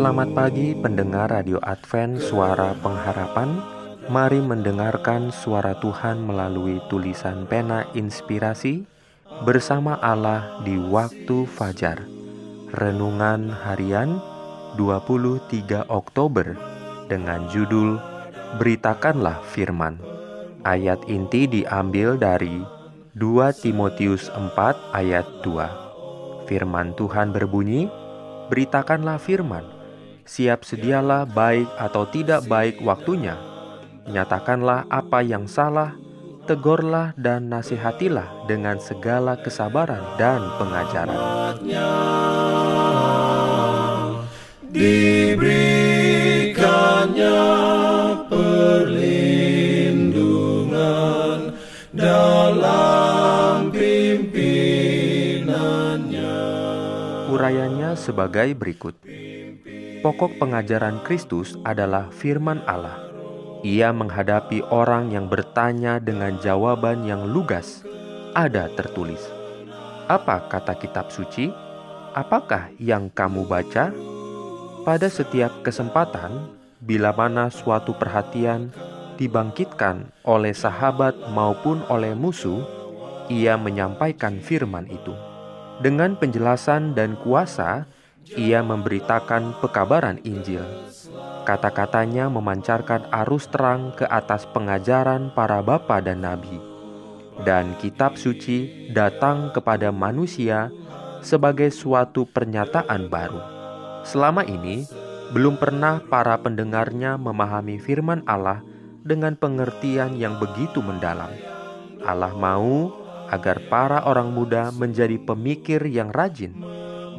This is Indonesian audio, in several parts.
Selamat pagi pendengar Radio Advent Suara Pengharapan. Mari mendengarkan suara Tuhan melalui tulisan pena inspirasi Bersama Allah di waktu fajar. Renungan harian 23 Oktober Dengan judul Beritakanlah Firman Ayat inti diambil dari 2 Timotius 4 ayat 2 Firman Tuhan berbunyi Beritakanlah firman Siap sedialah baik atau tidak baik waktunya. Nyatakanlah apa yang salah, tegurlah dan nasihatilah dengan segala kesabaran dan pengajaran. Diberikannya perlindungan dalam pimpinannya. Urayanya sebagai berikut. Pokok pengajaran Kristus adalah firman Allah. Ia menghadapi orang yang bertanya dengan jawaban yang lugas. Ada tertulis, "Apa kata kitab suci? Apakah yang kamu baca?" Pada setiap kesempatan, bila mana suatu perhatian dibangkitkan oleh sahabat maupun oleh musuh, ia menyampaikan firman itu dengan penjelasan dan kuasa ia memberitakan pekabaran Injil. Kata-katanya memancarkan arus terang ke atas pengajaran para bapa dan nabi. Dan kitab suci datang kepada manusia sebagai suatu pernyataan baru. Selama ini, belum pernah para pendengarnya memahami firman Allah dengan pengertian yang begitu mendalam. Allah mau agar para orang muda menjadi pemikir yang rajin,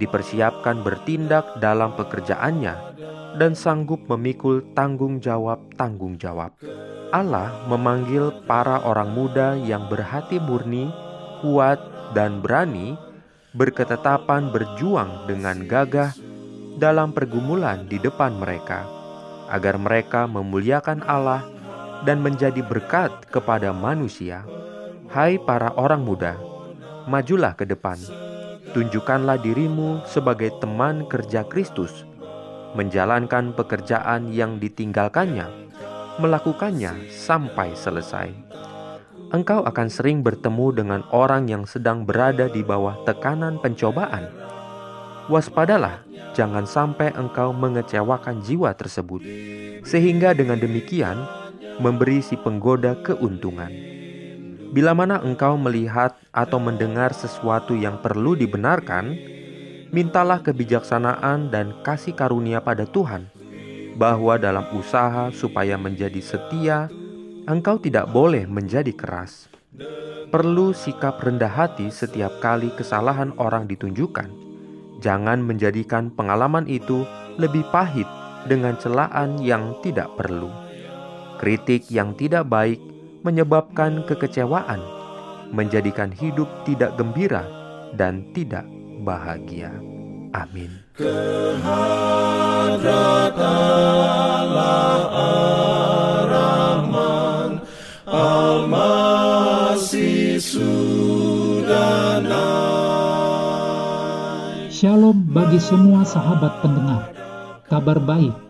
dipersiapkan bertindak dalam pekerjaannya dan sanggup memikul tanggung jawab-tanggung jawab. Allah memanggil para orang muda yang berhati murni, kuat, dan berani berketetapan berjuang dengan gagah dalam pergumulan di depan mereka, agar mereka memuliakan Allah dan menjadi berkat kepada manusia. Hai para orang muda, majulah ke depan tunjukkanlah dirimu sebagai teman kerja Kristus, menjalankan pekerjaan yang ditinggalkannya, melakukannya sampai selesai. Engkau akan sering bertemu dengan orang yang sedang berada di bawah tekanan pencobaan. Waspadalah, jangan sampai engkau mengecewakan jiwa tersebut, sehingga dengan demikian memberi si penggoda keuntungan. Bila mana engkau melihat atau mendengar sesuatu yang perlu dibenarkan, mintalah kebijaksanaan dan kasih karunia pada Tuhan, bahwa dalam usaha supaya menjadi setia, engkau tidak boleh menjadi keras. Perlu sikap rendah hati setiap kali kesalahan orang ditunjukkan. Jangan menjadikan pengalaman itu lebih pahit dengan celaan yang tidak perlu. Kritik yang tidak baik menyebabkan kekecewaan, menjadikan hidup tidak gembira dan tidak bahagia. Amin. Shalom bagi semua sahabat pendengar. Kabar baik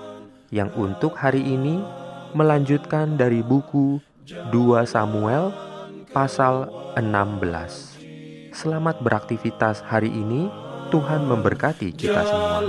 yang untuk hari ini melanjutkan dari buku 2 Samuel pasal 16. Selamat beraktivitas hari ini. Tuhan memberkati kita semua.